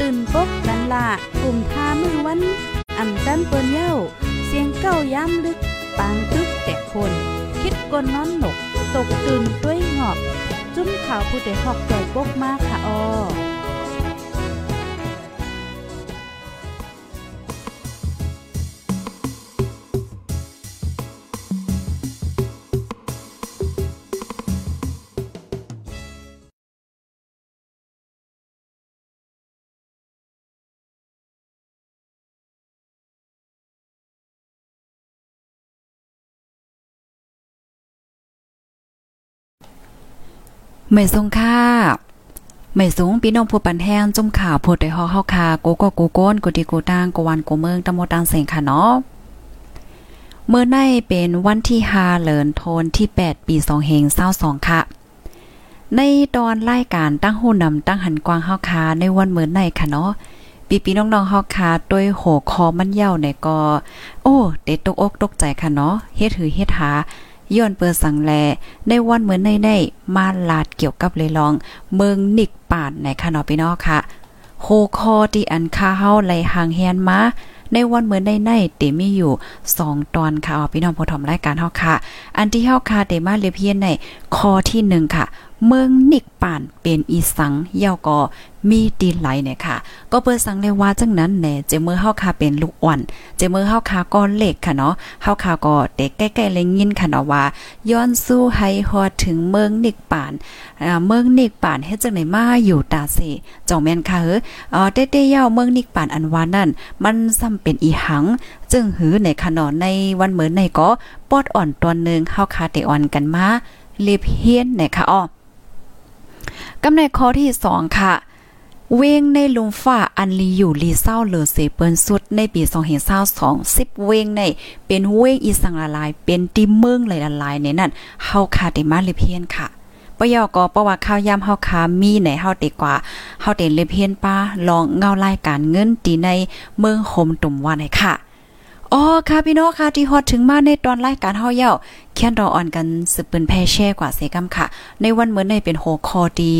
ตื่นปกกันละกลุ่มทามือวัน อันจันเปิ้นเย้า เสียงเก้าย้ำลึก ปางตึกแต่คน คิดกนน้อนหนก ตกตื่นด้วยหงอบ จุ้มข่าวผู้เดหอกใจปกมากค่ะออ ไม่ทรงค่าไม่สูงพี่น้องผู้ปันแห้งจุ่มข่าวผู้ใดฮอเฮาคาโกโกโกโก้นกุดีกูตางกวันกูเมืองตะโมตังเสงค่ะเนาะเมื่อในเป็นวันที่5เหลินโทนที่ 8 ปี2เฮง22ค่ะ ในตอนรายการตั้งหูนำตั้งหันกวางเฮาคาในวันเมื่อในค่ะเนาะปีปีน้องๆเฮาคาด้วยโหคอมันเย่าเนี่ยก็ โอ้เด็ดตกอกตกใจค่ะเนาะเฮ็ดหือเฮ็ดหา ย้อนเปิดสังแลในวันเหมือนในในมาลาดเกี่ยวกับเลยลอง เมืองนิกป่านในคะเนาะพี่น้องค่ะโคคอที่อันค่าเฮาไหลหางเฮียนมาในวันเหมือนในในเตมีอยู่ 2 ตอนค่ะพี่น้องผู้ชมรายการเฮาค่ะ อันที่เฮาค่ะเตมาเลเพียนในคอที่ 1 ค่ะ เมืองนิกป่านเป็นอีสังเย่าก็มีดีไหลเนี่ยค่ะ ก็เปิดสังเลยว่าจังนั้นแหน่เจมือเฮาคาเป็นลูกอ่อน เจมือเฮาคาก็เล็กค่ะเนาะเฮาคาก็เด็กใกล้ๆเลยยินค่ะเนาะว่า ย้อนสู้ให้ฮอดถึงเมืองนิกป่านเมืองนิกป่านเฮ็ดจังได๋มาอยู่ตาเสจ่องแม่นค่ะเฮ้ออเต้ๆยาเมืองนิกป่านอันวานั่น มันซ้ำเป็นอีหัง จึงหือในขนอนในวันเหมือนในก็ปอดอ่อนตอนนึงเฮาคาเตอ่อนกันมาเลบเฮียนนะคะอ้อ กำในข้อที่2ค่ะ เวงในลุมฟ้าอันลีอยู่ลีเศร้าเหลือเสเปิ้นสุดในปี2022 10เวงใน เป็นเวงอีสังละลาย เป็นติเมืองหลายละลายในนั้นเฮาคาได้มาเลเพียนค่ะปยอกอประวัติข่าวยามเฮาคามีในเฮาเตกว่าเฮาเตเลเพียนป้าลองเงารายการเงินตีในเมืองโฮมตุ่มว่าไหนค่ะ อ๋อค่ะพี่น้องค่ะที่ฮอดถึงมาในตอนรายการเฮาเย่าเขียนรออ่อนกันสืบปืนแพ่แช่กว่าเสกำค่ะ ในวันเหมือนในเป็นโหคอดี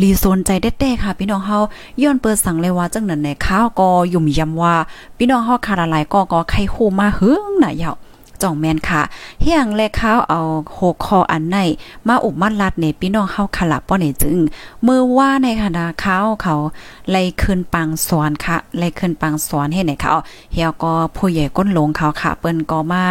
รีโซนใจเด็ดๆค่ะ พี่น้องเฮาย้อนเปิดสั่งเลยว่าจังนั้นในข้าวก็ยุ่มยำว่า พี่น้องเฮาคาละลายก็ก็ไข้คู่มาหึงน่ะเย่า จ่องแมนค่ะเฮียงแลข้าวเอาโหคออันไหนมาอุบมัดลัดในพี่น้องเฮาขลับป้อเนจึงมือว่าในคณะข้าวเขาไล่ขึ้นปังสวนค่ะไล่ขึ้นปังสวนให้ไหนเขาเฮียก็ผู้ใหญ่ก้นลงเขาค่ะ เปิ้นก็มา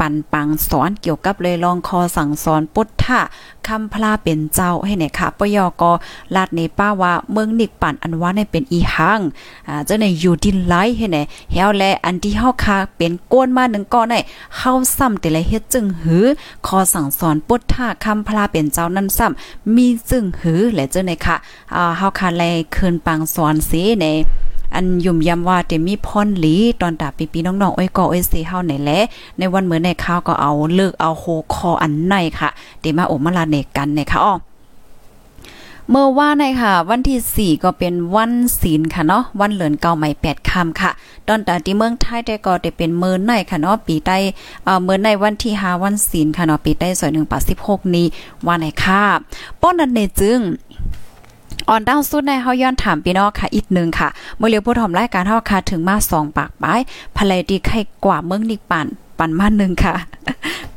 ปันปังสอนเกี่ยวกับเลยลองคอสั่งสอนปุถทะคำพลาเป็นเจ้าให้ไหนค่ะปยอกอลาดในป้าว่าเมืองนิกปันอันว่าในเป็นอีหังอ่าเจ้าในอยู่ดินไหลให้ไหนเฮาแลอันที่เฮาคาเป็นก้นมาหนึ่งก้อนในเฮาซ้ำแต่ละเฮ็ดจึงหือคอสั่งสอนปุถทะคำพลาเป็นเจ้านั้นซ้ำมีจึงหือและเจ้าในค่ะอ่าเฮาคาแลคืนปังสอนสีใน อันยุ่มยำว่าเตมีพรหลีตอนตาปีปีน้องๆอ้อยกออ้อยเสเฮาไหนแหละในวันเหมือนในข้าวก็เอาเลิกเอาโคคออันในค่ะเตมาโอมาลาเนกันในค่ะอ้อเมื่อว่าในค่ะ วันที่ 4 ก็เป็นวันศีลค่ะเนาะวันเหลือนเก่าใหม่8ค่ำค่ะ ตอนตาที่เมืองไทยได้ก็ได้เป็นเมื่อในค่ะเนาะปีใต้เอ่อเมื่อในวันที่5วันศีลค่ะเนาะปีใต้สอย1ปั16นี้วันไหนค่ะป้อนนั้นในจึง อ่อนดาวสุดในเฮาย้อนถามพี่น้องค่ะอีกนึงค่ะเมื่อเลียวผู้ถมรายการเฮาค่ะถึงมา2ปากปายภรรยดีไข่กว่าเมืองนิกปันปันมาหนึ่งค่ะ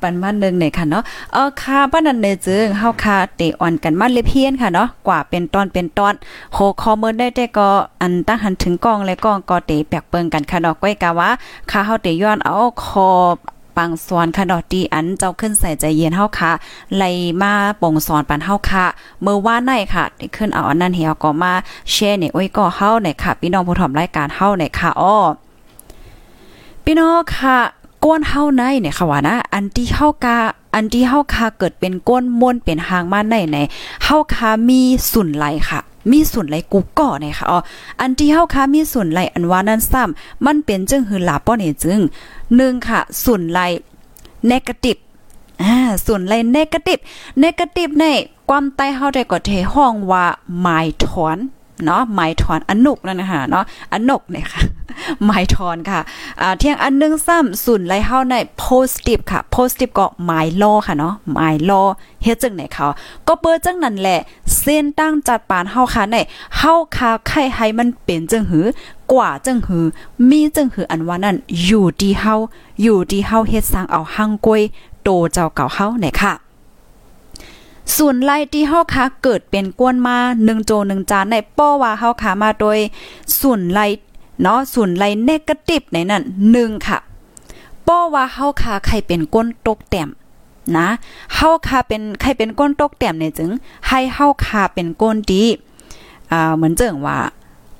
ปันมาหนึ่งเนี่ยค่ะเนาะเออค่ะป้านันเนจึงเฮาค่ะเตอ่อนกันมาเลยเพี้ยนค่ะเนาะกว่าเป็นตอนเป็นตอนโหคอมเมนได้แต่ก็อันตั้งหันถึงกองและกองก็เตแปกเปิงกันค่ะเนาะก้อยกะว่าค่ะเฮาเตย้อนเอาคอ ปังสอนค่ะดอกดีอันเจ้าขึ้นใส่ใจเย็นเฮาค่ะไล่มาป่งสอนปันเฮาค่ะเมื่อว่าในค่ะได้ขึ้นเอาอันนั้นเฮียก็มาแชร์ในโอ้ยก็เฮาในค่ะ พี่น้องผู้ถมรายการเฮาในค่ะอ้อพี่น้องค่ะก้นเฮาในเนี่ยค่ะว่านะ อันที่เฮากาอันที่เฮาคาเกิดเป็นก้นม่วนเป็นหางมาในในเฮาคามีสุนไหลค่ะ มีส่วนไหลกูก่อเนี่ยค่ะอ๋ออันที่เฮาค่ะมีส่วนไหลอันว่านั้นซ้ำมันเป็นจึงหือหลาป้อเนี่ยจึง หนึ่งค่ะส่วนไหล negative อ่าส่วนไหล negative negative ในความใต้เฮาได้ก็เทห้องว่าหมายถอนเนาะหมายถอนอนุกนั่นนะคะเนาะอนุกเนี่ยค่ะหมายถอนค่ะอ่าเที่ยงอันนึงซ้ำศูนย์ไลเฮาใน positive ค่ะ positive ก็หมายลอค่ะเนาะหมายลอเฮ็ดจังไหนเขาก็เปิดจังนั้นแหละ เส้นตั้งจัดปานเฮาค่ะในเฮาคาไข่ให้มันเป็นจังหือ กว่าจังหือ มีจังหืออันว่านั้นอยู่ที่เฮาอยู่ที่เฮาเฮ็ดสร้างเอาหังกวยโตเจ้าเก่าเฮาไหนค่ะส่วนไล่ที่เฮาคาเกิดเป็นกวนมา1โจ1จานในป้อว่าเฮาคามาโดยส่วนไล่เนาะส่วนไล่เนกาทีฟในนั้น1ค่ะป้อว่าเฮาคาใครเป็นก้นตกแต้มนะเฮาคาเป็นใครเป็นก้นตกแต้มเนี่ยจึง ให้เฮาคาเป็นก้นดีอ่าเหมือนเจิงว่า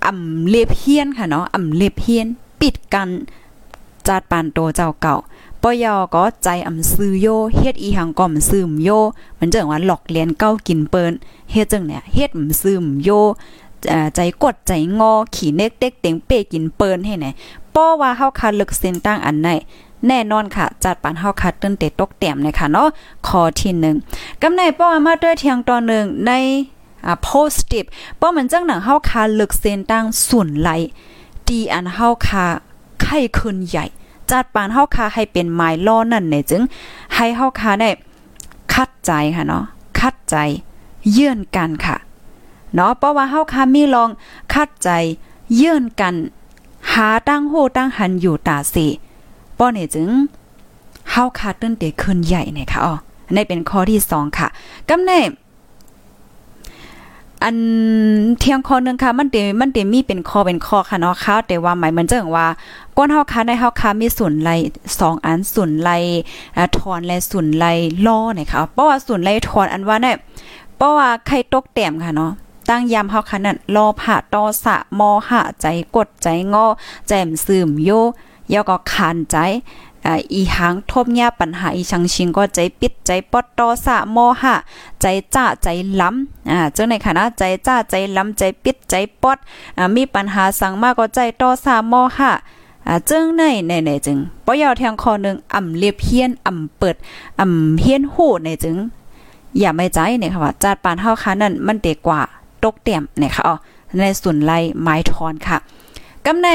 อ่ำเล็บเฮียนค่ะเนาะอ่ำเล็บเฮียน ปิดกันจัดปานโตเจ้าเก่าปยอก็ใจอำซื้อโยเฮ็ดอีหังก็มซึมโยมันจังว่าหลอกเลียนเก้ากินเปิ้นเฮ็ดจังเนี่ยเฮ็ดมซึมโยใจกดใจงอขี่เน็กเด็กเต็งเปกินเปิ้นให้ไหนป้อว่าเฮาคาลึกเส้นตั้งอันไหนแน่นอนค่ะ จัดปานเฮาคัดตื้นเตตกแต้มเลยค่ะเนาะข้อที่1กำในป้อมาด้วยเทียงตอนหนึ่งใน อ่า positive ป้อมันจังหนังเฮาคาลึกเส้นตั้งส่วนไหลดีอันเฮาคาไข้ขึ้นใหญ่ จัดปานเฮาคาให้เป็นไม้ล่อนั่นเนี่ยจึง ให้เฮาคาได้คัดใจค่ะเนาะคัดใจ เยื่อนกันค่ะเนาะเพราะว่าเฮาคามีลองคัดใจ เยื่อนกัน หาตั้งโหตั้งหันอยู่ตาสิป้อเนี่ยจึงเฮาคาตื้นเตขึ้นใหญ่เนี่ยค่ะอ๋อในเป็นข้อที่2ค่ะกำเน่ อันเทียงคอนึงค่ะ มันเตมันเตมีเป็นคอเป็นคอค่ะเนาะค่ะแต่ว่าหมายมันจังว่าก้นเฮาค่ะในเฮาค่ะมีส่วนไหล2อันส่วนไหลทอนและส่วนไหลล้อเนี่ยค่ะเพราะว่าส่วนไหลทอนอันว่าเนี่ยเพราะว่าไข่ตกแต้มค่ะเนาะตั้งยามเฮาค่ะนั่นรอผ่าตอสะมอหะใจกดใจงอ แจ่มซึมโยยอก็คานใจ อีหางทบเนี่ยปัญหาอีชังชิงก็ใจปิดใจปอดตอสะโมหะ ใจจ้าใจล้ำอ่าเจังในคณะใจจ้าใจล้ำใจปิดใจปอดอ่ามีปัญหาสั่งมากก็ใจตอสะโมหะอ่าจึงในในในจึงปอยาวแทงคอนึงอ่ำเลียบเฮียนอ่ำเปิดอ่ำเฮียนหูในจึง อย่าไม่ใจเนี่ยค่ะว่าจัดปานเฮาค่ะนั่นมันเด็กกว่าตกเต็มเนี่ยค่ะอ๋อในส่วนไล่ไม้ทอนค่ะกำใน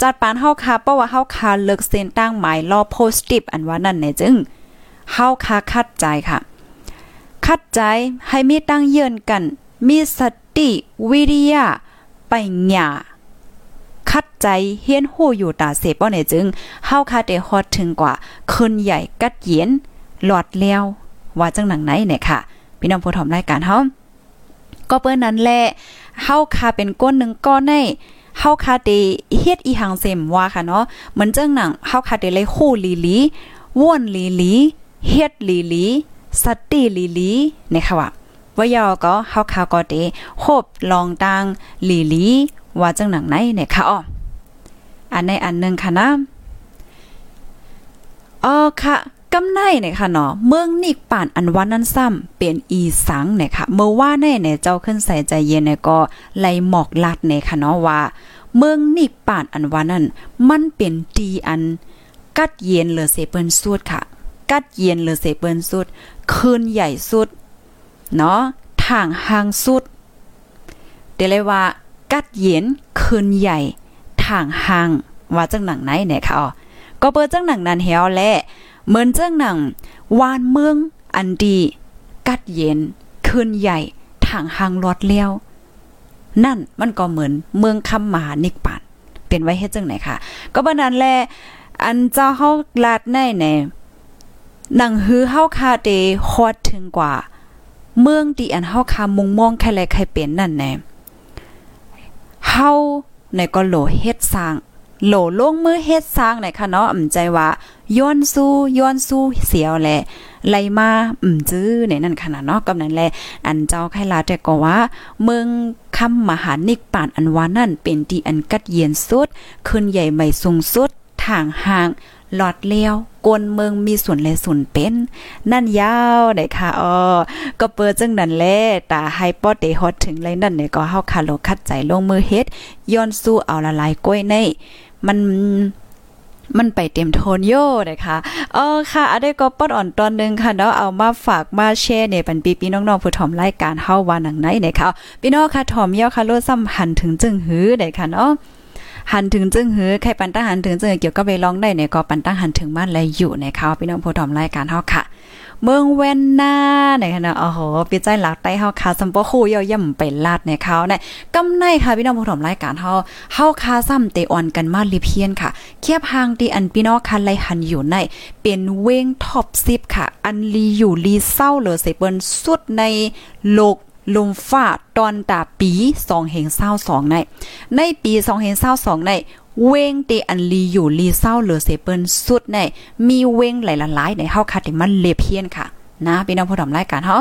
จัดปานเฮาคาเพราะว่าเฮาคาเลิกเส้นตั้งหมายรอโพสติฟอันว่านั่นเนี่ยจึงเฮาคาคัดใจค่ะ คัดใจให้มีตั้งเยือนกัน มีสติวิริยะไปหยาคัดใจเฮียนหู้อยู่ตาเสป้อเนี่ยจึงเฮาคาได้ฮอดถึงกว่าคนใหญ่กัดเย็นหลอดแล้วว่าจังหนังไหนเนี่ยค่ะ พี่น้องผู้ถมรายการเฮาก็เปิ้นนั้นแหละเฮาคาเป็นก้นหนึ่งก้อนใน เฮาคาเดเฮ็ดอีหังเซมว่าค่ะเนาะเหมือนเจังหนังเฮาคาเดเลยคู่ลีลีว่วนลีลีเฮ็ดลีลีสติลีลีนี่ยค่ะว่าว่ายอก็เฮาคาก็เดโฮบลองตังลีลีว่าจังหนังไหนเนี่ยค่ะอ๋ออันในอันนึงค่ะนะอ๋อค่ะ กำไนเนี่ยค่ะเนาะเมืองนิกป่านอันวันนั้นซ้ำเป็นอีสังเนี่ยค่ะเมื่อว่าแน่เนี่ยเจ้าขึ้นใส่ใจเย็นเนี่ยก็ไลหมอกลัดเนี่ยค่ะเนาะว่า เมืองนิกป่านอันวันนั้นมันเป็นดีอัน กัดเย็นเหลือเสเปิ้นสุดค่ะ กัดเย็นเหลือเสเปิ้นสุดคืนใหญ่สุดเนาะทางห่างสุดเดี๋ยวเลยว่า กัดเย็นคืนใหญ่ทางห่างว่าจังหนังไหนเนี่ยค่ะอ๋อก็เปิดจังหนังนั้นเฮาแล เหมือนเจ้งหนังวานเมืองอันดี กัดเย็นคืนใหญ่ทางหางรอดเลี้ยวนั่นมันก็เหมือนเมืองคำมหานิกปานเป็นไว้เฮ็ดจังไหนค่ะ ก็บ่นั้นแลอันเจ้าเฮาลาดในแน่หนังฮือเฮาคาเตฮอดถึงกว่า เมืองที่อันเฮาคามุงมองใครแลใครเป็นนั่นแน่เฮาในก็โหลเฮ็ดสร้าง โหลลงมือเฮ็ดสร้างไหนคะเนาะอ่ำใจว่าย้อนสู้ย้อนสู้เสียวแหละไลมาอืมจื้อในนั่นขนาดเนาะกำนั้นแหละอันเจ้าไคลาแต่ก็ว่าเมืองคำมหานิกป่านอันวานั่นเป็นที่อันกัดเย็นสุดขึ้นใหญ่ใหม่สูงสุดทางห่างหลอดเลี้ยวกวนเมืองมีส่วนเลยส่วนเป็น นั่นยาวได้ค่ะอ๋อก็เปิดจังนั้นแลแตาให้ปอเตฮอดถึงเลยนั่นเนี่ยก็เฮาคาโลคัดใจลงมือเฮ็ดย้อนสู้เอาละลายก้อยใน มันมันไปเต็มโทนโย่นะคะเออค่ะอันนี้ก็ปอดอ่อนตอนนึงค่ะเนาะเอามาฝากมาแชร์ในปันปีพี่น้องๆผู้ถ่อมรายการเฮาว่าหนังไหนนะคะพี่น้องค่ะถ่อมย่อค่ะโลดซ้ำหันถึงจึงหือได้ค่ะเนาะหันถึงจึงหือใครปันตั้งหันถึงจึงเกี่ยวกับไปร้องได้เนี่ยก็ปันตั้งหันถึงบ้านเลยอยู่นะคะพี่น้องผู้ถ่อมรายการเฮาค่ะ เมืองเวนนาเนี่ยค่ะนะโอ้โหพี่ใจหลักใต้เฮาคาสัมปคู่ย่อย่ำไปลาดเนี่ยเขาเนี่ยกำในค่ะพี่น้องผู้ชมรายการเฮาเฮาคาซ้ำเตออนกันมาลิเพียนค่ะ เคียบหางที่อันพี่น้องคันไลหันอยู่ใน เป็นเว้งท็อป10ค่ะ อันลีอยู่ลีเศร้าเหลยเสเปิ้นสุดในโลกลมฟ้าตอนตาปี2เฮงเศร้า2ในในปี2เฮงเศร้า2ใน เว้งเตอันลีอยู่ลีเศร้าเหลือเสเปิลสุดในมีเว้งหลายๆในเฮาคัดมันเลเพียนค่ะ นะพี่น้องผู้ทำรายการเฮา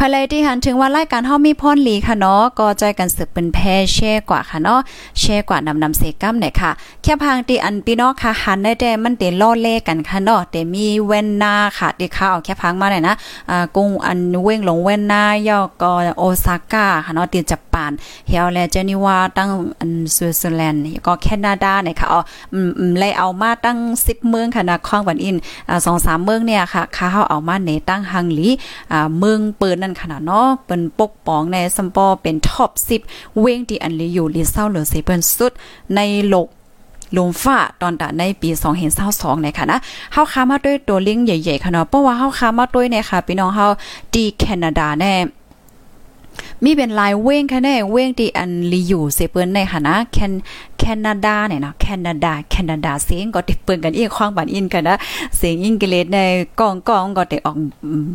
ภายที่หันถึงว่ารายการเฮามีพรหลีค่ะเนาะก็ใจกันสืบเป็นแพแช่กว่าค่ะเนาะแช่กว่านำนำเสกัมเนี่ยค่ะ แค่พางที่อันพี่น้องค่ะหันได้แต่มันเตล่อเล่กันค่ะเนาะแต่มีเวนนาค่ะที่เขาเอาแค่พังมาเลยนะอ่ากรุงอันเว้งหลงเวนนาย่อก็โอซาก้าค่ะเนาะที่ญี่ปุ่นเฮาแลเจนีวาตั้งอันสวิตเซอร์แลนด์ก็แคนาดาเนี่ยค่ะอ๋ออืมเลยเอามาตั้ง10เมืองค่ะนะคองวันอินอ่า2-3เมืองเนี่ยค่ะเขาเอามาในตั้งฮังลีอ่าเมืองเปิดนั่นขนาดเนาะเป็นปกป้องในซัมปอเป็นท็อป10เว้งที่อันลีอยู่ลีเศร้าเหลือสิเปิ้นสุดในโลกลมฟ้าตอนตาในปี2เห็น22ในค่ะนะเฮาค้ามาด้วยตัวลิงใหญ่ๆค่ะเนาะเพราะว่าเฮาค้ามาด้วยเนี่ยค่ะพี่น้องเฮาดีแคนาดาแน่ มีเป็นลายเว้งค่ะแน่เว้งที่อันลีอยู่เซเปิ้นในค่ะนะแคนแคนาดาเนี่ยนะแคนาดาแคนาดาเสียงก็ติเปิ้นกันอีกควางบันอินกันนะเสียงอังกฤษในกองกองก็ได้ออก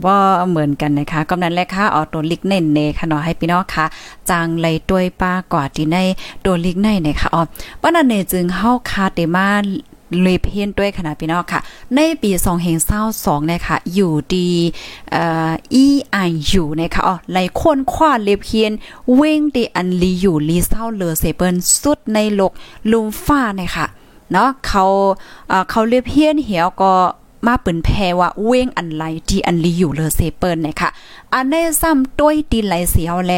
ว่าเหมือนกันนะคะกำนั้นแหละค่ะเอาตัวลิกเน้นเนค่ะเนาะให้พี่น้องค่ะจางไลยด้วยป้ากว่าที่ในตัวลิกในเนี่ยค่ะอ๋อป้านันเนี่ยจึงเฮาคาเตมา เลยเพียนด้วยขนาดพี่น้องค่ะ ในปี2เฮงเศร้าสองเนะคะอยู่ดีเอ่ออไออยู่นะคะอ๋อไลคนคว้าเลเพียนเว้งดีอันลีอยู่ลีเศร้าเลอเซเปิลสุดในโลกลุมฟ้านะคะเนาะเขาเขาเขาเลเฮียนเหี่ยวก็ มาเปิ่นแพว่าเว้งอันไลที่อันลีอยู่เลอเซเปิลนะคะอันในซ้ำต้วยตีไหลเสียวแล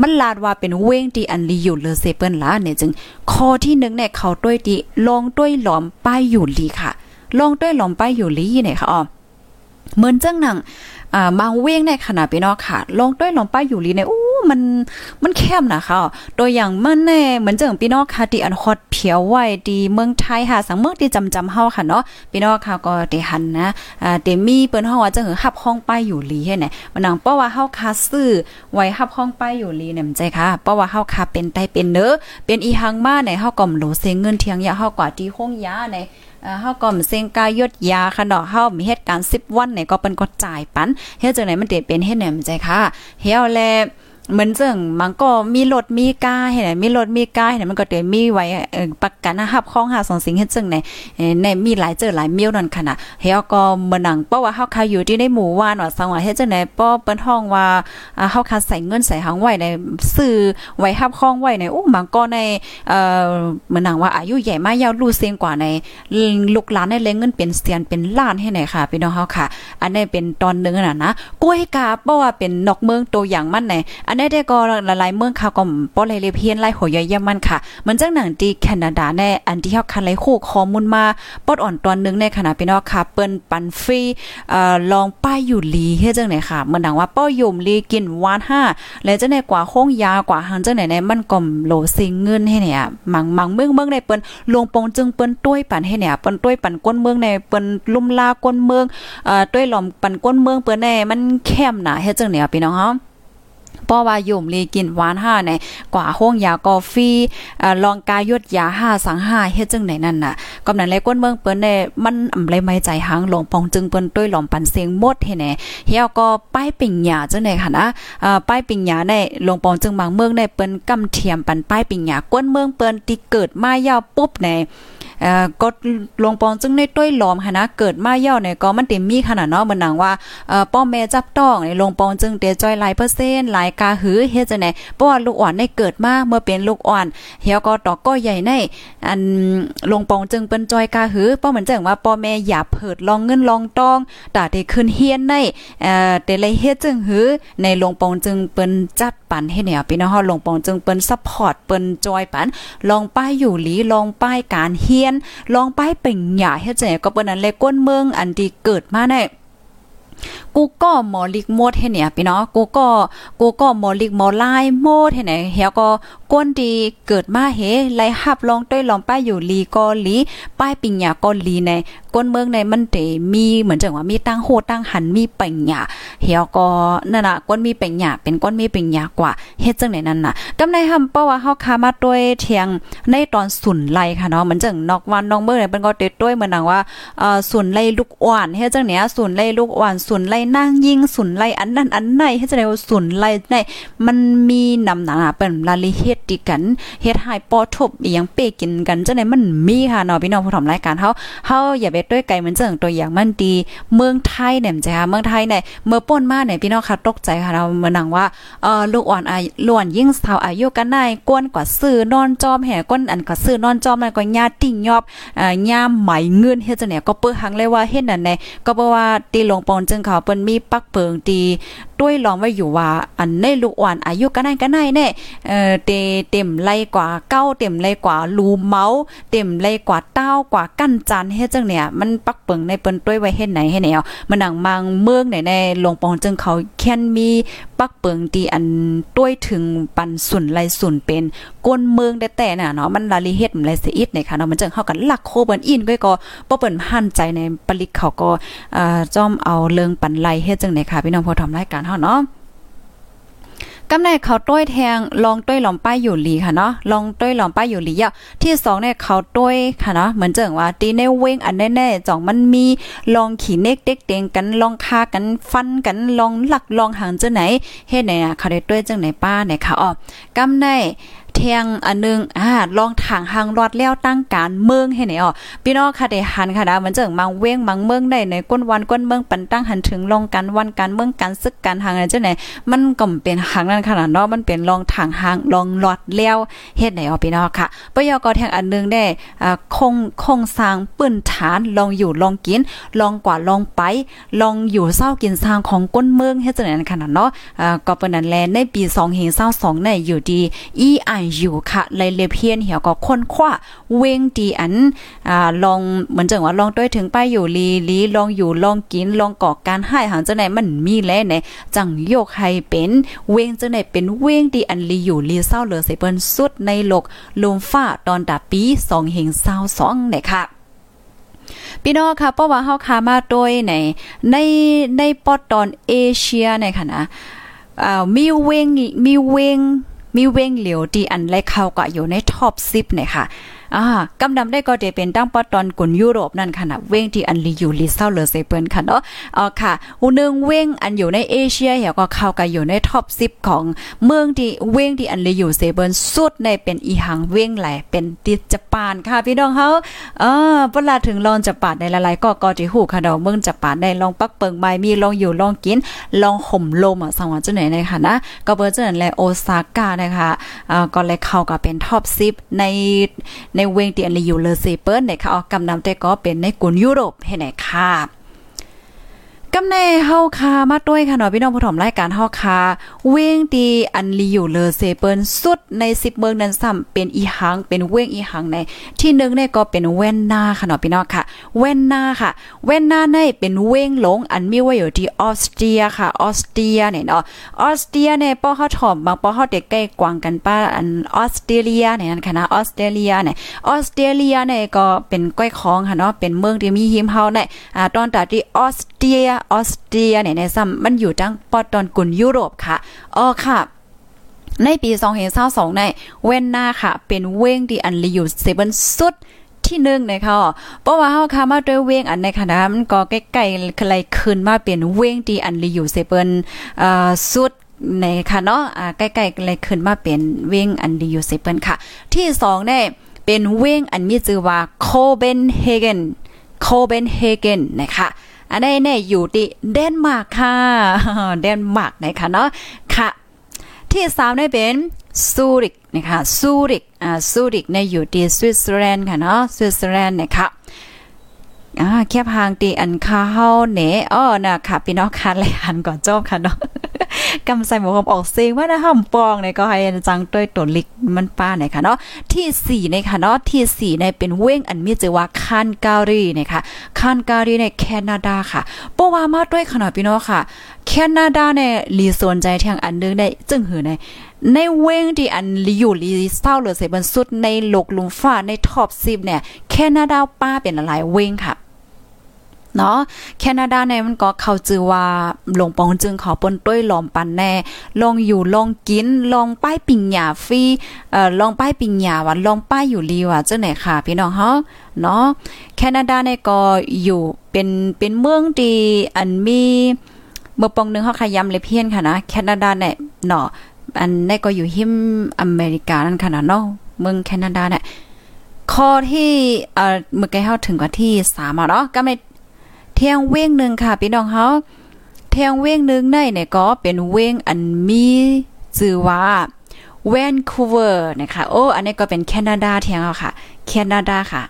มันลาดว่าเป็นเว้งที่อันลีอยู่เลอเซเปิลล่ะเนี่ยจึงข้อที่1เนี่ยเขาต้วยตีลองต้วยหลอมป้ายอยู่ลีค่ะ ลองต้วยหลอมป้ายอยู่ลีเนี่ยค่ะอ๋อเหมือนจังหนังอ่ามาเว้งในขณะพี่น้องค่ะลงด้วยหลงป้ายอยู่ลีในอู้ มันมันแคบนะคะตัวอย่างมันแน่เหมือนเจังพี่น้องค่ะที่อันฮอตเพียวไว้ดีเมืองไทยค่ะสังเมืองที่จำจำเฮาค่ะเนาะพี่น้องค่ะก็ได้หันนะอ่าเดมีเปิ้นเฮาว่าจังหับห้องไปอยู่ลีให้ไหนมันนังเพราะว่าเฮาคาซื้อไว้หับห้องไปอยู่ลีเนี่ยมันใจค่ะเพราะว่าเฮาคาเป็นไตเป็นเนอเป็นอีหังมาในเฮาก็มโหลเซเงินเทียงยาเฮากว่าที่ห้องยาในเฮาก็มเซงกายดยาค่ะเนาะเฮามีเหตุการณ์10วันเนี่ยก็เป็นก็จ่ายปันเฮ็ดจังได๋มันเตเป็นเฮ็ดแหนมใจค่ะเฮียวแล เหมือนจังมันก็มีรถมีกาเห็นไหมมีรถมีกาเห็นมันก็เตมีไว้ประกันนะครับข้องหาสองสิ่งเฮ็ดจังในในมีหลายเจอหลายเมียวนั่นค่ะนะเฮาก็มื้อนังเพราะว่าเฮาคาอยู่ที่ในหมู่บ้านว่าสังว่าเฮ็ดจังได๋ป้อเปิ้นห้องว่าเฮาคาใส่เงินใส่หังไว้ในซื้อไว้รับข้องไว้ในโอ้มันก็ในเอ่อมื้อนังว่าอายุใหญ่มากยาวรู้เสียงกว่าในลูกหลานได้เลงเงินเป็นเสียนเป็นล้านให้ไหนค่ะพี่น้องเฮาค่ะ อันนี้เป็นตอนนึงน่ะนะกล้วยกาเพราะว่าเป็นนอกเมืองตัวอย่างมันในอันนี้ได้ก็หลายๆเมืองค่ะก็ป้อเลยเลเพียนไล่หัวย่อยมันค่ะเหมือนจังหนังที่แคนาดาแน่อันที่เฮาคันไลคู่ข้อมูลมาปอดอ่อนตอนนึงในขณะพี่น้องค่ะ เปิ้นปันฟรีเอ่อลองป้ายอยู่ลีเฮ็ดจังไหนค่ะเหมือนดังว่าป้อยมลีกินวาน5แล้วจังไหนกว่าโค้งยากว่าหังจังไหนในมันก็โหลซิงเงินให้เนี่ยมังมังเมืองเมืองในเปิ้นลงปงจึงเปิ้นต้วยปันให้เนี่ยเปิ้นต้วยปันก้นเมืองในเปิ้นลุ่มลาก้นเมืองเอ่อต้วยหลอมปันก้นเมืองเปิ้นแน่มันแคมหนาเฮ็ดจังไหนพี่น้องเฮา ป้อว่ายุ่มลีกินหวานห้าในกว่าห้องยากาแฟลองกายดยาห้าสังห้าเฮ็ดจังไหนนั่นน่ะกำนั้นเลยก้นเมืองเปิ้นได้มันอำเลยไม่ใจหางหลงปองจึงเปิ้นต้วยหลอมปันเสียงหมดเฮ็ดแน่เฮียก็ป้ายปิ่งหยาจังไหนค่ะนะอ่าป้ายปิ่งหยาในหลวงปองจึงบางเมืองในเปิ้นกำเทียมปันป้ายปิ่งหยาก้นเมืองเปิ้นที่เกิดมายาวปุ๊บใน เอ่อกดลงปองจึงในต้วยหลอมค่ะนะเกิดมาเย่าเนี่ยก็มันเต็มมีขนาดเนาะมันหนังว่าเอ่อป้อมแม่จับต้องในลงปองจึงเตจอยหลายเปอร์เซ็นต์หลายกาหือเฮ็ดจังได๋เพราะว่าลูกอ่อนได้เกิดมาเมื่อเป็นลูกอ่อนเฮียก็ตอกก็ใหญ่ในอันลงปองจึงเปิ้นจอยกาหือเพราะเหมือนจังว่าป้อแม่อย่าเพิดลองเงินลองตองตาได้ขึ้นเฮียนในเอ่อแต่เลยเฮ็ดจึงหือในลงปองจึงเปิ้นจัดปันให้เนี่ยพี่น้องเฮาลงปองจึงเปิ้นซัพพอร์ตเปิ้นจอยปันลองป้ายอยู่หลีลองป้ายการเฮียนลองไปเป็นหยาเฮ็ดจังก็เปิ้นนั้นเลยก้นเมืองอันที่เกิดมาได้กูก็หมอลิกโมดให้เนี่ยพี่น้องกูก็กูก็หมอลิกหมอลายโมดให้ไหนเฮียก็ ก้นดีเกิดมาเฮไลหับลองต้วยลองป้ายอยู่ลีก็ลีป้ายปิญญาก็ลีในก้นเมืองในมันเตมีเหมือนจังว่ามีตั้งโหตั้งหันมีปัญญาเฮียก็นั่นน่ะก้นมีปัญญาเป็นก้นมีปัญญากว่าเฮ็ดจังไหนนั่นน่ะกำในหำเพราว่าเฮาคามาด้วยเทียงในตอนสุนไลค่ะเนาะเหมือนจังนอกวันนอกเมืองเนี่ยเปิ้นก็เตด้วยเหมือนนังว่าเอ่อสุนไลลูกอ่อนเฮ็ดจังเนี้ยสุนไลลูกอ่อนสุนไลนางยิงสุนไลอันนั้นอันไหนเฮ็ดจังได๋สุนไลในมันมีนำหนาเปิ้นราละเอียดติกันเฮ็ดให้ปอทบอีหยังเปกินกันจังได๋มันมีค่ะเนาะพี่น้องผู้ทำรายการเฮาเฮาอย่าไปด้วยไกลเหมือนจังตัวอย่างมันดี เมืองไทยเนี่ยจ้ะเมืองไทยเนี่ยเมื่อป่นมาเนี่ยพี่น้องค่ะตกใจค่ะเราเมือนนังว่าเอ่อลูกอ่อนอาล้วนยิ่งสาวอายุกันได้กวนกว่าซื้อนอนจอมแห่ก้นอันก็ซื้อนอนจอมนั่นก็ญาติ่งยอบอ่าย่ามไหมเงินเฮ็ดจังได๋ก็เปิ้หังเลยว่าเฮ็ดนั่นแน่ก็เพราะว่าตีลงปอนจึงเขาเปิ้นมีปักเปิงตีด้วยลองไว้อยู่ว่าอันในลูกอ่อนอายุกันได้กันได้แน่เอ่อเตเต็มไล่กว่าเก้าเต็มไล่กว่าลูเมาเต็มไล่กว่าเต้ากว่ากั้นจันเฮ็ดจังเนี่ยมันปักเปิงในเปิ้นต้วยไว้เฮ็ดไหนให้แนวมันหนังมังเมืองไหนในหลวงปองจึงเขาแค่นมีปักเปิงตีอันต้วยถึงปันสุนไลสุนเป็นก้นเมืองได้แต่น่ะเนาะมันลาลีเฮ็ดมันไลเสียอิดเนี่ยค่ะเนาะมันจึงเฮากันลักโคเปิ้นอินก็ก็บ่เปิ้นหั่นใจในปลิกเขาก็อ่าจ้อมเอาเรื่องปันไลเฮ็ดจังได๋ค่ะพี่น้องพอทำรายการเฮาเนาะกำในเขาต้วยแทงลองต้วยหลอมป้ายอยู่หลีค่ะเนาะลองต้วยหลอมป้ายอยู่หลีอะที่สองเนี่ยเขาต้วยค่ะเนาะเหมือนเจิงว่าตีในเว้งอันแน่ๆจ่องมันมีลองขี่เน็กเด็กเตงกันลองคากันฟันกันลองหลักลองหางจะไหนเฮ็ดไหนอะเขาได้ต้วยจังไหนป้าไหนค่ะอ๋อกำใน เทียงอันนึงอ่าลองถางหางรอดแล้วตั้งการเมืองให้ไหนอ๋อพี่น้องค่ะได้หันค่ะนะมันเจิงมังเว้งมังเมืองได้ในก้นวันก้นเมืองปันตั้งหันถึงลองกันวันการเมืองการซึกการหางอะไรจังไหนมันก็เป็นหางนั่นขนาดเนาะมันเป็นลองถางหางลองรอดแล้วเฮ็ดไหนอ๋อพี่น้องค่ะปยกแทงอันนึงได้อ่าคงคงสร้างปืนฐานลองอยู่ลองกิน ลองกว่าลองไป ลองอยู่เศร้ากินสร้างของก้นเมืองเฮ็ดจังไหนขนาดเนาะอ่าก็เปิ้นนั้นแลในปี2022ในอยู่ดี EIU ค่ะไลยเลเพียนเหี่ยวก็ค้นคว้าเวงดีอันอ่าลองเหมือนจังว่าลองด้วยถึงไปอยู่ลีลีลองอยู่ลองกินลองก่อการให้หางจังไหนมันมีแลไหนจังโยกให้เป็นเวงจังไหนเป็นเวงดีอันลีอยู่ลีเศร้าเหลือใสเปิ้นสุดในโลกลมฟ้าตอนดาปี2เฮง22เนี่ยค่ะพี่น้องค่ะเพราะว่าเฮาคามาโดยในในในปอดตอนเอเชียในค่ะนะอ่ามีเวงมีเวง มีเว้งเหลียวดีอันแรกเข้าก็อยู่ในท็อป10เนี่ยค่ะ อ่ากำดำได้ก็จะเป็นตั้งปอตอนกุนยุโรปนั่นค่ะนะเว้งที่อันลีอยู่ลิเซาเลอเซเปิลค่ะเนาะอ๋อค่ะหูนึงเว้งอันอยู่ในเอเชียเหี่ยก็เข้ากันอยู่ในท็อป10ของเมืองที่เว้งที่อันลีอยู่เซเปิลสุดในเป็นอีหังเว้งไหลเป็นติจปานค่ะพี่น้องเฮาเออเวลาถึงลองจะปาดในหลายๆก็ก็จิฮู้ค่ะเดอกเมืองจะปาดได้ลองปักเปิงใบมีลองอยู่ลองกินลองห่มลมอะสังว่าจังไหนในค่ะนะก็เบอร์จังนั้นแลโอซาก้านะคะอ่าก็เลยเข้ากับเป็นท็อป10ในในเวงเตียนลีอยู่เลเซเปิลเนี่ยค่ะออกกำนำแต่ก็เป็นในกลุ่นยุโรปให้ไหนค่ะ กำในเฮาคามาด้วยค่ะเนาะพี่น้องผู้ถมรายการเฮาคาเว้งตีอันลีอยู่เลอเซเปิลสุดใน 10 เมืองนั้นซ้ำเป็นอีหังเป็นเว้งอีหังใน ที่หนึ่งเนี่ยก็เป็นเว้นนาค่ะเนาะพี่น้องค่ะเว้นนาค่ะเว้นนาในเป็นเว้งหลงอันมีไว้อยู่ที่ออสเตรียค่ะ ออสเตรียเนี่ยเนาะออสเตรียเนี่ยป้อเฮาถอมบางป้อเฮาเด็กใกล้กวางกันป้าอันออสเตรเลียเนี่ยนั่นค่ะนะออสเตรเลียเนี่ยออสเตรเลียเนี่ยก็เป็นก้อยคองค่ะเนาะเป็นเมืองที่มีหิมเฮาเนี่ยอ่าตอนตาที่ออสเตรียออสเตรียเนี่ยในซ้ำมันอยู่จังปอดตอนกุนยุโรปค่ะอ๋อค่ะในปี2022ในเว้นหน้าค่ะ เป็นเว้งที่อันลีอยู่เซเบินสุดที่หนึ่งนะคะเพราะว่าเฮาค่ะมาด้วยเว้งอันในคณะมันก็ใกล้ๆไกลขึ้นมาเป็นเว้งที่อันลีอยู่เซเบินเอ่อสุดในค่ะเนาะอ่าใกล้ๆเลยขึ้นมาเป็นเว้งอันลีอยู่เซเบินค่ะ ที่2ได้เป็นเว้งอันมีชื่อว่าโคเบนเฮเกนโคเบนเฮเกนนะคะ อันนี้เนี่ยอยู่ที่เดนมาร์กค่ะเดนมาร์กนะคะเนาะค่ะ ที่สามได้เป็นซูริกนะคะซูริกอ่าซูริกเนี่ยอยู่ที่สวิตเซอร์แลนด์ค่ะเนาะสวิตเซอร์แลนด์นะคะอ่าแคบหางตีอันคาเฮาเนอ้อนะค่ะพี่น้องค่ะเลยหันก่อนจบค่ะเนาะ กำใส่หมวกออกเสียงว่านะห่ำปองเนี่ยก็ให้จังต้วยตัวลิกมันป้าเนี่ยค่ะเนาะที่สี่ในค่ะเนาะที่สี่ในเป็นเว้งอันมีชื่อว่าคานการีนะคะคานการีในแคนาดาค่ะปว่ามาด้วยขนาดพี่น้องค่ะ แคนาดาเนี่ยลีสนใจทางอันนึงได้จึงหือในในเว้งที่อันลีอยู่ลีเศร้าเหลือเสียบนสุดในโลกลุมฟ้าในท็อปสิบเนี่ยแคนาดาป้าเป็นอะไรเว้งค่ะ เนาะแคนาดาเนี่ยมันก็เขาจือว่าหลงปองจึงขาปนต้วยหลอมปันแน่ลองอยู่ลองกินลองป้ายปิ่งหยาฟรีเอ่อลองป้ายปิ่งหยาว่าลองป้ายอยู่ลีว่าจังไหนค่ะพี่น้องเฮาเนาะแคนาดาเนี่ยก็อยู่เป็นเป็นเมืองที่อันมีเมื่อปองนึงเฮาขยำเลยเพี้ยนค่ะนะแคนาดาเนี่ยเนาะอันนี้ก็อยู่หิมอเมริกานั่นค่ะนะเนาะเมืองแคนาดาเนี่ยข้อที่เอ่อเมื่อกี้เฮาถึงกว่าที่3อะเนาะก็ไม่ เที่ยงเว้งหนึ่งค่ะพี่น้องเฮาเที่ยงเว้งหนึ่งในเนี่ยก็เป็นเว้งอันมีชื่อว่าแวนคูเวอร์นะคะโอ้อันนี้ก็เป็นแคนาดาเที่ยงเอาค่ะ แคนาดาค่ะ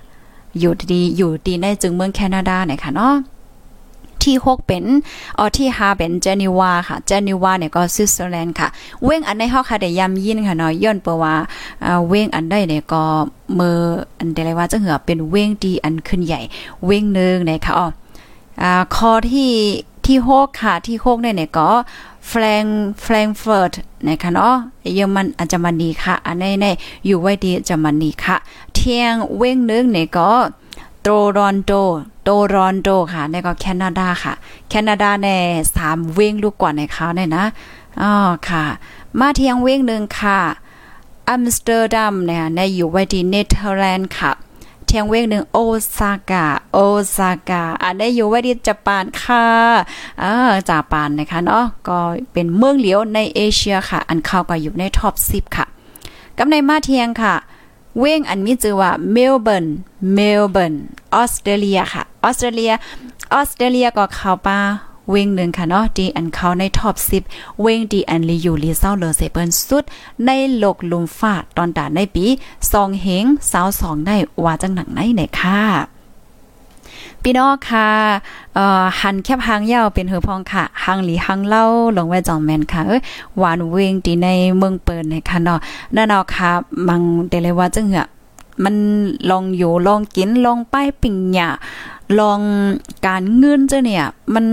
อยู่ดีอยู่ดีในจึงเมืองแคนาดาเนี่ยค่ะเนาะที่หกเป็นอ๋อที่ห้าเป็นเจนีวาค่ะ เจนีวาเนี่ยก็สวิตเซอร์แลนด์ค่ะ เว้งอันในเฮาค่ะได้ย้ำยินค่ะเนาะย้อนเปว่าอ่าเว้งอันได้เนี่ยก็เมื่ออันใดว่าจะเหือเป็นเว้งดีอันขึ้นใหญ่ เว้งนึงนะคะอ๋อ อ่าข้อที่ที่หกค่ะที่หกเนี่ยเนี่ยก็แฟรงแฟรงเฟิร์ตนะคะเนาะเยอรมันอาจจมันดีค่ะ อันนี้เนี่ยอยู่ไว้ดีจมันดีค่ะ เที่ยงเว้งนึงเนี่ยก็โตรอนโตโตรอนโตค่ะนี่ก็แคนาดาค่ะ แคนาดาแน่สามเว้งลูกกว่าในเขาเนี่ยนะอ๋อค่ะ มาเที่ยงเว้งหนึ่งค่ะอัมสเตอร์ดัมเนี่ยในอยู่ไว้ที่เนเธอร์แลนด์ค่ะ ทียงเว้งหนึ่งโอซาก้าโอซาก้าอันได้อยู่ไว้ที่ญี่ปุ่นค่ะเออญี่ปุ่นนะคะเนาะก็เป็นเมืองเหลียวในเอเชียค่ะ อันเข้าก็อยู่ในท็อป10ค่ะกับในมาเทียงค่ะ เว้งอันมีชื่อว่าเมลเบิร์นเมลเบิร์นออสเตรเลียค่ะออสเตรเลียออสเตรเลียก็เข้าป้า เวงหนึ่งค่ะเนาะดีอันเขาในท็อป10 เวงดีอันลีอยู่ลีเศร้าเลอเซเปิลสุด ในโลกลุมฟาตอนตานในปี2เฮง22ได้ว่าจังหนังไหนไหนค่ะพี่น้องค่ะเอ่อหันแคบหางยาวเป็นหือพองค่ะหางหลีหางเล่าลงไว้จองแมนค่ะเอ้ยหวานเวงตีในเมืองเปิดในค่ะเนาะนั่นเนาะค่ะมังเดเลยว่าจังเหอะมันลองอยู่ลองกินลองป้ายปิ่งหยา ลองการเงินเจ้าเนี่ย มัน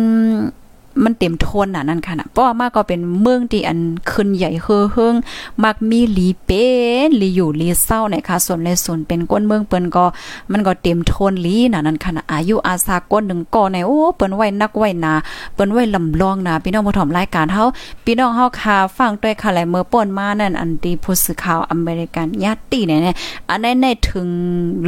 มันเต็มทนอะนั่นค่ะนะเพราะว่ามากก็เป็นเมืองที่อันขึ้นใหญ่เฮือเฮิงมักมีลีเป็นลีอยู่ลีเศร้าเนะคะส่วนในส่วนเป็นก้นเมืองเปิ้นก็มันก็เต็มทนลีน่ะนั่นค่ะนะอายุอาสาก้นหนึ่งก่อในโอ้เปิ้นไว้นักไว้นาเปิ้นไว้ลำลองนะพี่น้องผู้ถมรายการเฮาพี่น้องเฮาค่ะฟังด้วยค่ะแลเมื่อป่นมานั่นอันดีผู้สื่อข่าวอเมริกันญาติเนี่ยอันในในถึง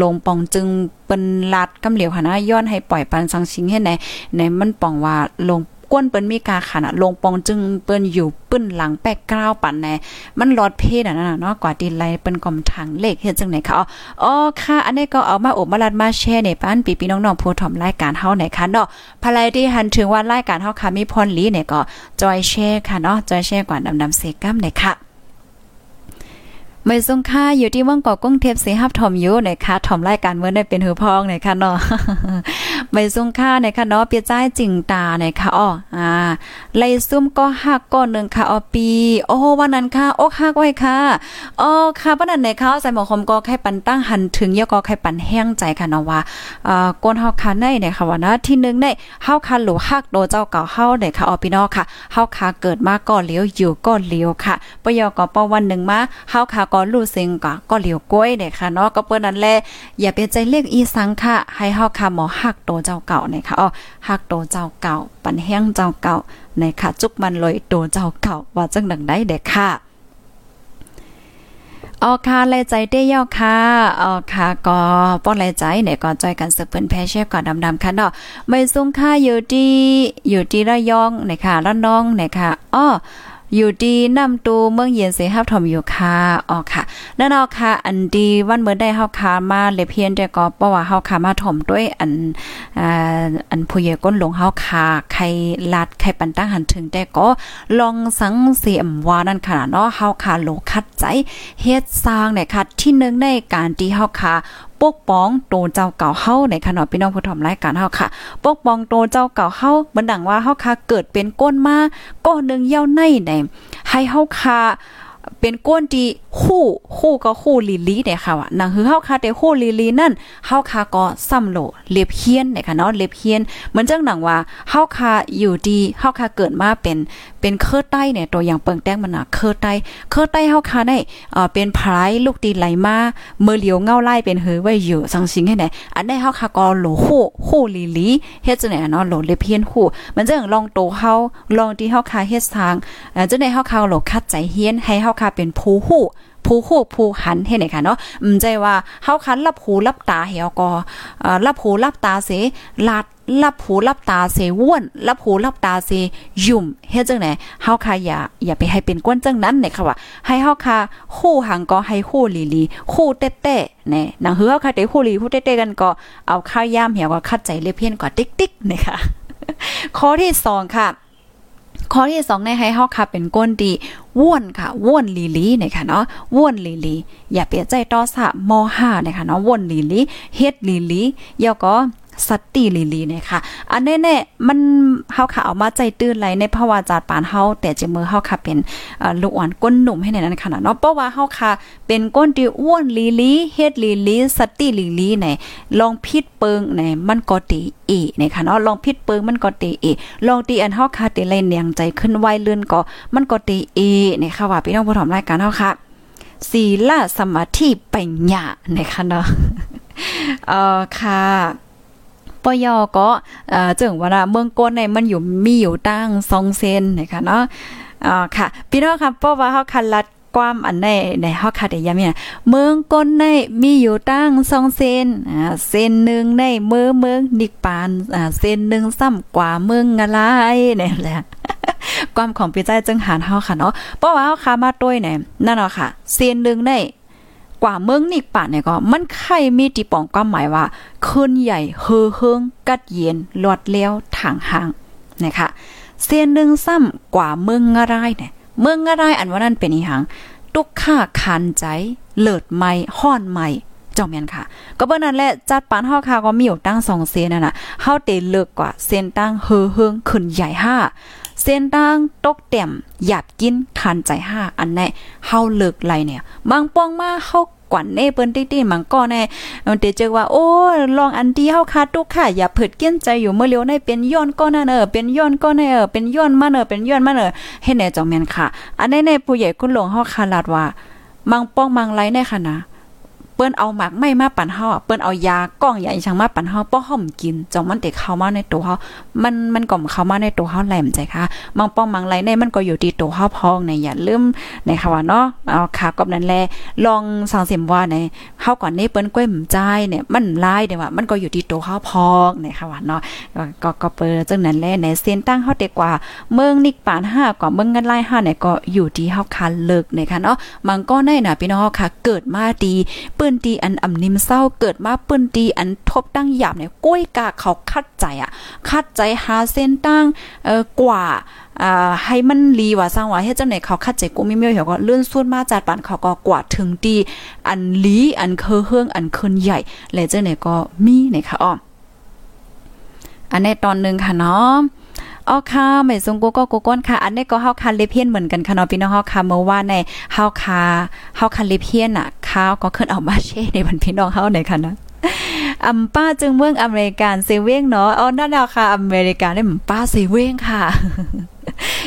ลงปองจึงเปิ้นลัดกำเหลียวค่ะนะย้อนให้ปล่อยปันสังชิงให้ในในมันปองว่าลง ก้นเปิ้นมีกาขันอะลงปองจึงเปิ้นอยู่ปึ้นหลังแปกกล้าวปันแน่มันลอดเพศอะนะเนาะกว่าดินไหลเปิ้นกอมทางเลขเฮ็ดจังไหนคะอ๋อค่ะ อันนี้ก็เอามาอบมาลัดมาแช่ในป้านปีพี่น้องๆผู้ถอมรายการเฮาไหนคะเนาะภายที่หันถึงว่ารายการเฮาค่ะมีพรลีเนี่ยก็จอยแช่ค่ะเนาะจอยแช่กว่าดำๆเซกัมเลยค่ะ ไม่ทรงค่าอยู่ที่ว่างก่อกุ้งเทพเสหับถมอยู่นะคะถมรายการเมื่อได้เป็นหือพองนะคะเนาะไม่ทรงค่านะคะเนาะเปียจ้ายจิงตานะคะอ้ออ่าไล่ซุ่มก็หักก้อนหนึ่งค่ะออปี โอ้วันนั้นค่ะอกหักไว้ค่ะอ๋อค่ะปานนั้นนะคะใส่หมอคมก็แค่ปันตั้งหันถึงยก็แค่ปันแห้งใจค่ะเนาะว่าอ่าก้นเฮาค่ะในเนี่ยค่ะว่านะที่นึงในเฮาค่ะหลูฮักโดเจ้าเก่าเฮาเนี่ยค่ะออพี่น้องค่ะเฮาค่ะเกิดมาก็เลี้ยวอยู่ก็เลี้ยวค่ะปยอก็ปวันหนึ่งมาเฮาค่ะก็รู้สึงก็ก็เหลียวก้อยเนี่ยค่ะเนาะก็เปิ้นนั้นแลอย่าไปใจเรียกอีสังค่ะ ให้เฮาค่ะหมอฮักโตเจ้าเก่าเนี่ยค่ะอ๋อฮักโตเจ้าเก่า ปันแห้งเจ้าเก่าในค่ะ จุกมันเลยโตเจ้าเก่าว่าจังดังได้เด็กค่ะออค่ะแลใจได้ยอค่ะออค่ะก็ป้อนแลใจเนี่ยก็จอยกันสืบเพิ่นแพเช่ก่อนดำๆค่ะเนาะไม่สูงค่าอยู่ที่อยู่ที่ระยองเนี่ยค่ะระนองเนี่ยค่ะอ้อ อยู่ดีนำตูเมืองเย็นเสฮับถมอยู่ค่ะอ๋อค่ะนั่นเอาค่ะ อันดีวันเมื่อได้เฮาคามาเลยเพียนแต่ก็เพราะว่าเฮาคามาถมด้วยอันอ่าอันผู้ใหญ่ก้นหลงเฮาคาใครลัดใครปันตั้งหันถึงแต่ก็ลองสังเสียมว่านั่นค่ะเนาะเฮาคาโลคัดใจเฮ็ดสร้างเนี่ยค่ะที่นึงในการที่เฮาคา ปกป้องโตเจ้าเก่าเฮาในขณะพี่น้องผู้ทอมรายการเฮาค่ะ ปกป้องโตเจ้าเก่าเฮาบันดังว่าเฮาค่ะเกิดเป็นก้นมาก้อนนึงเย้าในในให้เฮาค่ะ เป็นก้นที่คู่คู่ก็คู่ลีลีเนี่ยค่ะว่านังคือเฮาคาแต่คู่ลีลีนั่นเฮาคาก็ซ้ำโลเล็บเฮียนเนี่ยค่ะเนาะเล็บเฮียนเหมือนจังหนังว่าเฮาคาอยู่ดีเฮาคาเกิดมาเป็นเป็นเครือใต้เนี่ยตัวอย่างเปิงแต้งมันน่ะเครือใต้เครือใต้เฮาคาได้เอ่อเป็นพรายลูกตีไหลมาเมื่อเหลียวเงาไล่เป็นเหือไว้อยู่สังสิงให้ไหนอันได้เฮาคาก็โหลคู่คู่ลีลีเฮ็ดจังไหนเนาะโหลเล็บเฮียนคู่มันจังลองโตเฮาลองที่เฮาคาเฮ็ดทางอ่อจังได๋เฮาคาโหลคัดใจเฮียนให้เฮาคาเป็นผู้ฮู้ผู้คู่ผู้หันเฮ็ดไหนค่ะเนาะอืมใจว่าเฮาคันรับหูรับตาเหี่ยวก็เอ่อรับหูรับตาเสลาดรับหูรับตาเสว่วนรับหูรับตาเสยุ่มเฮ็ดจังไหนเฮาค่ะอย่าอย่าไปให้เป็นกวนจังนั้นเนี่ยค่ะว่าให้เฮาค่ะคู่หังก็ให้คู่ลีลีคู่เต้ๆเนี่ยนางเฮือค่ะเต้คู่ลีคู่เต้ๆกันก็เอาข้าวยามเหี่ยวก็คัดใจเล็บเพี้ยนกว่าติ๊กเนี่ยค่ะข้อที่2ค่ะ ข้อที่สองในให้เฮาค่ะเป็นก้นดีว่วนค่ะว่วนลีลีเนี่ยค่ะเนาะว่วนลีลีอย่าเปลี่ยนใจต่อสะม5เนี่ยค่ะเนาะว่วนลีลีเฮ็ดลีลียอก็ สัตตีลีลีเนี่ยค่ะ อันแน่ๆมันเฮาค่ะเอามาใจตื้นไหลในภาวะจาดปานเฮาแต่จะมือเฮาค่ะเป็นลูกอ่อนก้นหนุ่มให้ในนั้นค่ะเนาะเพราะว่าเฮาค่ะเป็นก้นที่อ้วนลีลีเฮ็ดลีลีสัตตีลีลีเนี่ยลองพิดเปิงเนี่ยมันก็ตีเอเนี่ยค่ะเนาะลองพิดเปิงมันก็ตีเอลองตีอันเฮาค่ะตีเลยเนียงใจขึ้นไวเลื่อนก็มันก็ตีเอเนี่ยค่ะว่าพี่น้องผู้ถอมรายการเฮาค่ะศีลสมาธิปัญญานะคะเนาะเออค่ะ ปยอก็เอ่อจึงว่าเมืองก้นในมันอยู่มีอยู่ตั้ง2เซนนะคะเนาะอ่าค่ะ พี่น้องค่ะเพราะว่าเฮาคันลัดความอันในในเฮาค่ะได้ยามเนี่ยเมืองก้นในมีอยู่ตั้ง2เซนอ่าเซนหนึ่งในเมืองเมืองนิกปานอ่าเซนหนึ่งซ้ำกว่าเมืองอะไรเนี่ยแหละความของพี่ใจจึงหารเฮาค่ะเนาะเพราะว่าเฮาคามาต้วยเนี่ยนั่นเนาะค่ะ เซนหนึ่งใน กว่าเมืองนิกป่าเนี่ยก็มันไข่มีติปองความหมายว่าขึ้นใหญ่เฮอเฮิงกัดเย็นลวดเลี้ยวทางห่างนะคะเส้นหนึ่งซ้ำกว่าเมืองงะไรเนี่ยเมืองงะไรอันว่านั่นเป็นอีหังตุกค่าคันใจเลิดไม้ห้อนไม้จอมยันค่ะ ก็เบิ่นั้นแหละจัดปานเฮาค่ะก็มีอยู่ตั้ง2เซนน่ะนะเฮาเตเลิกกว่าเส้นตั้งเฮอเฮิงขึ้นใหญ่ห้า เส้นตั้งตกเต็มหยาดกินคันใจห้าอันแน่เฮาเลิกไรเนี่ยบางป้องมาเฮากวนเน่เปิ้นตี้ๆมังก็แน่มันเตเจอว่าโอ้ลองอันที่เฮาคาตุกค่ะอย่าเผิดเกี้ยนใจอยู่เมื่อเลียวในเป็นย้อนก็นั่นเออเป็นย้อนก็แน่เออเป็นย้อนมาเนอเป็นย้อนมาเนอเฮ็ดแน่จอมแม่นค่ะ อันในในผู้ใหญ่คุณหลวงเฮาคาลาดว่ามังป้องมังไรแน่ค่ะนะ เปิ้นเอาหมากไม่มาปั่นเฮาเปิ้นเอายาก้องยาอีช่างมาปั่นเฮาป้อห่อมกินจองมันเด็กเข้ามาในตัวเฮามันมันก่อมเข้ามาในตัวเฮาแหลมใจค่ะมังป้องมังไรในมันก็อยู่ที่ตัวเฮาพองในอย่าลืมในค่ะว่าเนาะเอาค่ะกอบนั้นแลลองสังเสมว่าในเฮาก่อนนี้เปิ้นก้วยหมใจเนี่ยมันลายเด้ว่ามันก็อยู่ที่ตัวเฮาพองในค่ะว่าเนาะก็ก็เปิดจังนั้นแลในเส้นตั้งเฮาเด็กกว่า เมืองนิกปาน5กว่าเมืองกันไล่5เนี่ยก็อยู่ที่เฮาคันเลิกในค่ะเนาะมังก็ในน่ะพี่น้องค่ะเกิดมาดีปื้นดีอันอ่ำนิ่มเศร้าเกิดมาปื้นดีอันทบตั้งหยาบเนี่ยก้วยกาเขาคัดใจอะ คัดใจหาเส้นตั้งเอ่อกว่าอ่าให้มันลีว่าสร้างว่าเฮ็ดจังไหนเขาคัดใจกูมีเมียวเหี่ยวก็เลื่อนสุดมาจัดปานเขาก็กว่าถึงดีอันลีอันเคอเฮืองอันเคินใหญ่และจังไหนก็มีนะคะอ้ออันในตอนนึงค่ะเนาะ อ๋อค่ะไม่ทรงกูก็กูก้นค่ะ อันนี้ก็เฮาคาเลเพียนเหมือนกันค่ะเนาะพี่น้องเฮาคาเมื่อวานในเฮาคาเฮาคาเลเพียนอะข้าวก็ขึ้นออกมาเช่ในวันพี่น้องเฮาไหนค่ะนะอำป้าจึงเมืองอเมริกันเซเว่งเนาะอ๋อนั่นแหละค่ะอเมริกันได้ป้าเซเว่งค่ะ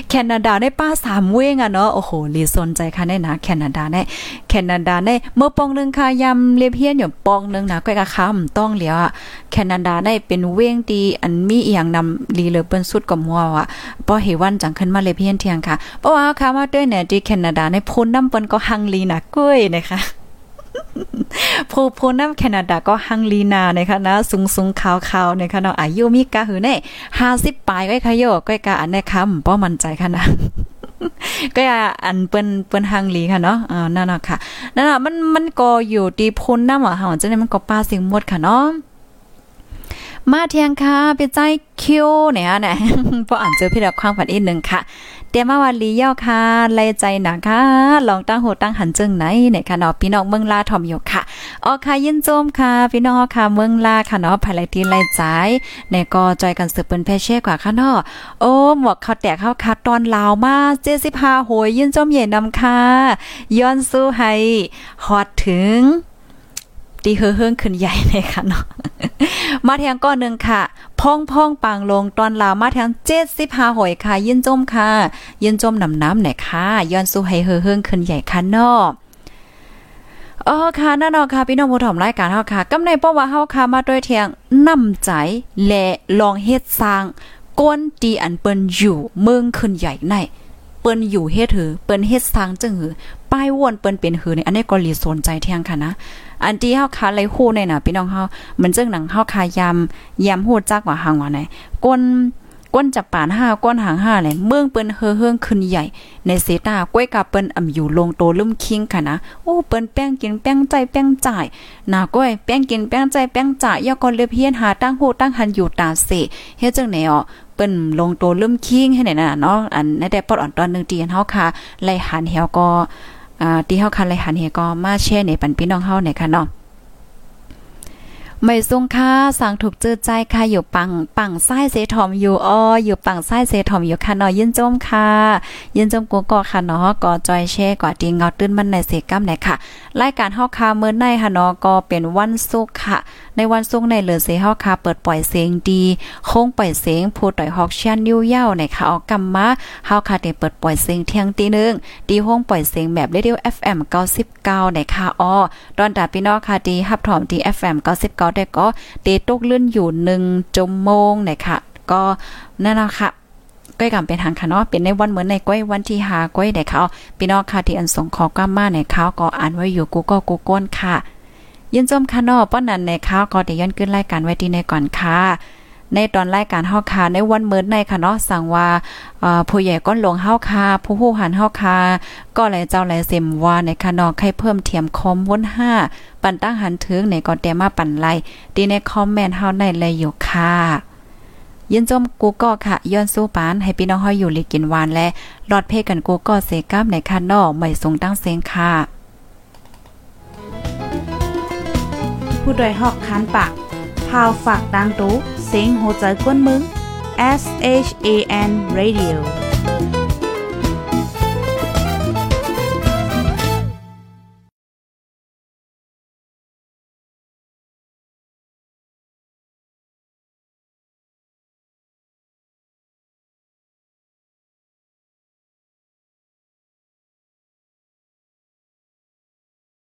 แคนาดาได้ป้าสามเว้งอะเนาะโอ้โหลีสนใจค่ะได้นะแคนาดาได้แคนาดาได้เมื่อปองนึงค่ะยำเลียเพียนอยู่ปองนึงนะก้อยกะคำต้องเหลียวอะแคนาดาได้เป็นเว้งดีอันมีอีหยังนำลีเลยเปิ้นสุดกับหัวว่ะพอเฮวันจังขึ้นมาเลยเพียนเที่ยงค่ะเพราะว่าค่ะมาด้วยเนี่ยที่แคนาดาในพ้นน้ำเปิ้นก็ฮังลีนะก้อยนะคะ ผู้ผู้นำแคนาดาก็ฮังลีนานะคะนะสูงสูงขาวขาวนะคะเนาะอายุมีกะหือเน่50ปลายไว้ค่ะโยก้อยกะอันแน่คำป้อมั่นใจค่ะนะก็อย่าอันเปิ้นเปิ้นฮังลีค่ะเนาะอ่านั่นน่ะค่ะนั่นน่ะมันมันก็อยู่ที่พ้นน้ำอะค่ะจังได๋มันก็ป้าสียงหมดค่ะเนาะมาเทียงค่ะไปใจคิวเนี่ยนะพออ่านเจอพี่ดอกความฝันอีกหนึ่งค่ะ ตียมาวันลีย้าค่ะไล่ใจหนักค่ะลองตั้งโหตั้งหันจึงไหนเนี่ยค่ะเนาะพี่น้องเมืองลาทอมอยู่ค่ะออค่ะยินโจมค่ะ พี่น้องค่ะเมืองลาค่ะเนาะภายไลทีไล่ใจเนี่ยก็จอยกันสืบเปิ้นแพ่เช่กว่าค่ะเนาะโอ้หมวกเขาแตกเข้าคัดตอนลาวมา75โหยยินโจมใหญ่นำค่ะย้อนสู้ให้ฮอดถึง ตีเฮืองขึ้นใหญ่เลยค่ะเนาะมาแทงก้อนหนึ่งค่ะ พ่องพ่องปางลงตอนลาวมาแทงเจ็ดสิบห้าหอยค่ะ ยินจมค่ะ ยินจมน้ำน้ำไหนค่ะย้อนสู้ให้เฮืองขึ้นใหญ่ค่ะเนาะอ๋อค่ะนั่นเนาะค่ะ พี่น้องผู้ถมรายการเฮาค่ะกำในเพราะว่าเฮาค่ะมาด้วยเทียงนำใจและลองเฮ็ดสร้างก้นตีอันเปิ้นอยู่เมืองขึ้นใหญ่ในเปิ้นอยู่เฮ็ดหือเปิ้นเฮ็ดสร้างจึงหือป้ายวนเปิ้นเป็นหือในอันนี้ก็รีสนใจเทียงค่ะนะ อันที่เฮาคาไลฮู้ในน่ะพี่น้องเฮาเหมือนจังหนังเฮาคายำยำฮู้จักว่าหางว่าไหนก้นก้นจับป่าน5ก้นหาง5เลยเมืองเปิ้นเฮอเฮืองขึ้นใหญ่ ในเสตาก้วยกาเปิ้นอ่ำอยู่ลงโตลุ่มคิงค่ะนะโอ้เปิ้นแป้งกินแป้งใจแป้งจ่ายหน้าก้อยแป้งกินแป้งใจแป้งจ่ายยาก่อนเลือเพียนหาตั้งฮู้ตั้งหันอยู่ตาเสเฮ็ดจังไหนอ๋อเปิ้นลงโตลุ่มคิงให้ไหนน่ะเนาะอันในแต่ปอดอ่อนตอนนึงที่เฮาค่ะไล่หันเฮาก็ อ่าที่เฮาคันไล่หันเฮก็มาแชร์ในปันพี่น้องเฮาเนี่ยค่ะเนาะ ไม่ทรงค่าสั่งถูกเจอใจค่ะอยู่ปังปังไส้เสถอมอยู่อ้ออยู่ปังไส้เสถอมอยู่ค่ะเนาะยินจมค่ะยินจมกูก็ค่ะเนาะก็จอยแช่กว่าตีเงาตื้นมันในเสกัมไหนค่ะ รายการเฮาคาเมื่อในค่ะเนาะก็เป็นวันศุกร์ค่ะ ในวันศุกร์ในเหลือเสเฮาคาเปิดปล่อยเสียงดีโค้งปล่อยเสียงผู้ต่อยฮอกเชันนิ้วเย้าในค่ะเอากำมาเฮาคาได้เปิดปล่อยเสียงเที่ยงตีหนึ่งดีห้องปล่อยเสียงแบบเรดิโอ FM 99ในค่ะอ้อตอนดาพี่น้องค่ะดีฮับถอมที่ FM 99ได้ก็เตตกเลื่อนอยู่หนึ่งจมโมงนะคะก็นั่นละค่ะก้อยกำเป็นทางค่ะเนาะเป็นในวันเหมือนในก้อยวันที่หาก้อยได้เขาพี่น้องค่ะที่อันส่งขอก้ามาในเขาก็อ่านไว้อยู่กูก็กูก้นค่ะ ยินจมค่ะเนาะป้อนนั้นในเขาก็เดี๋ย้อนขึ้นรายการไว้ที่ในก่อนค่ะ ในตอนรายการเฮาคาในวันเมินในค่ะเนาะสั่งว่าผู้ใหญ่ก้นหลวงเฮาคาผู้ผู้หันเฮาคาก็เลยเจ้าเลยเสมว่าในค่ะเนาะใครเพิ่มเทียมคอมวน5ปันตั้งหันถึงในก็แต่มาปั่นไลดีในคอมเมนต์เฮาในเลยอยู่ค่ะยินจมกูก็ค่ะย้อนสู้ปาน ให้พี่น้องเฮาอยู่ลิกินวานและหลอดเพกันกูก็เสกับในค่ะเนาะไม่ทรงตั้งเสียงค่ะ ผู้โดยหอกคันปาก พาวฝากดังตู้เสียงโหใจกวนมึง S H A N Radio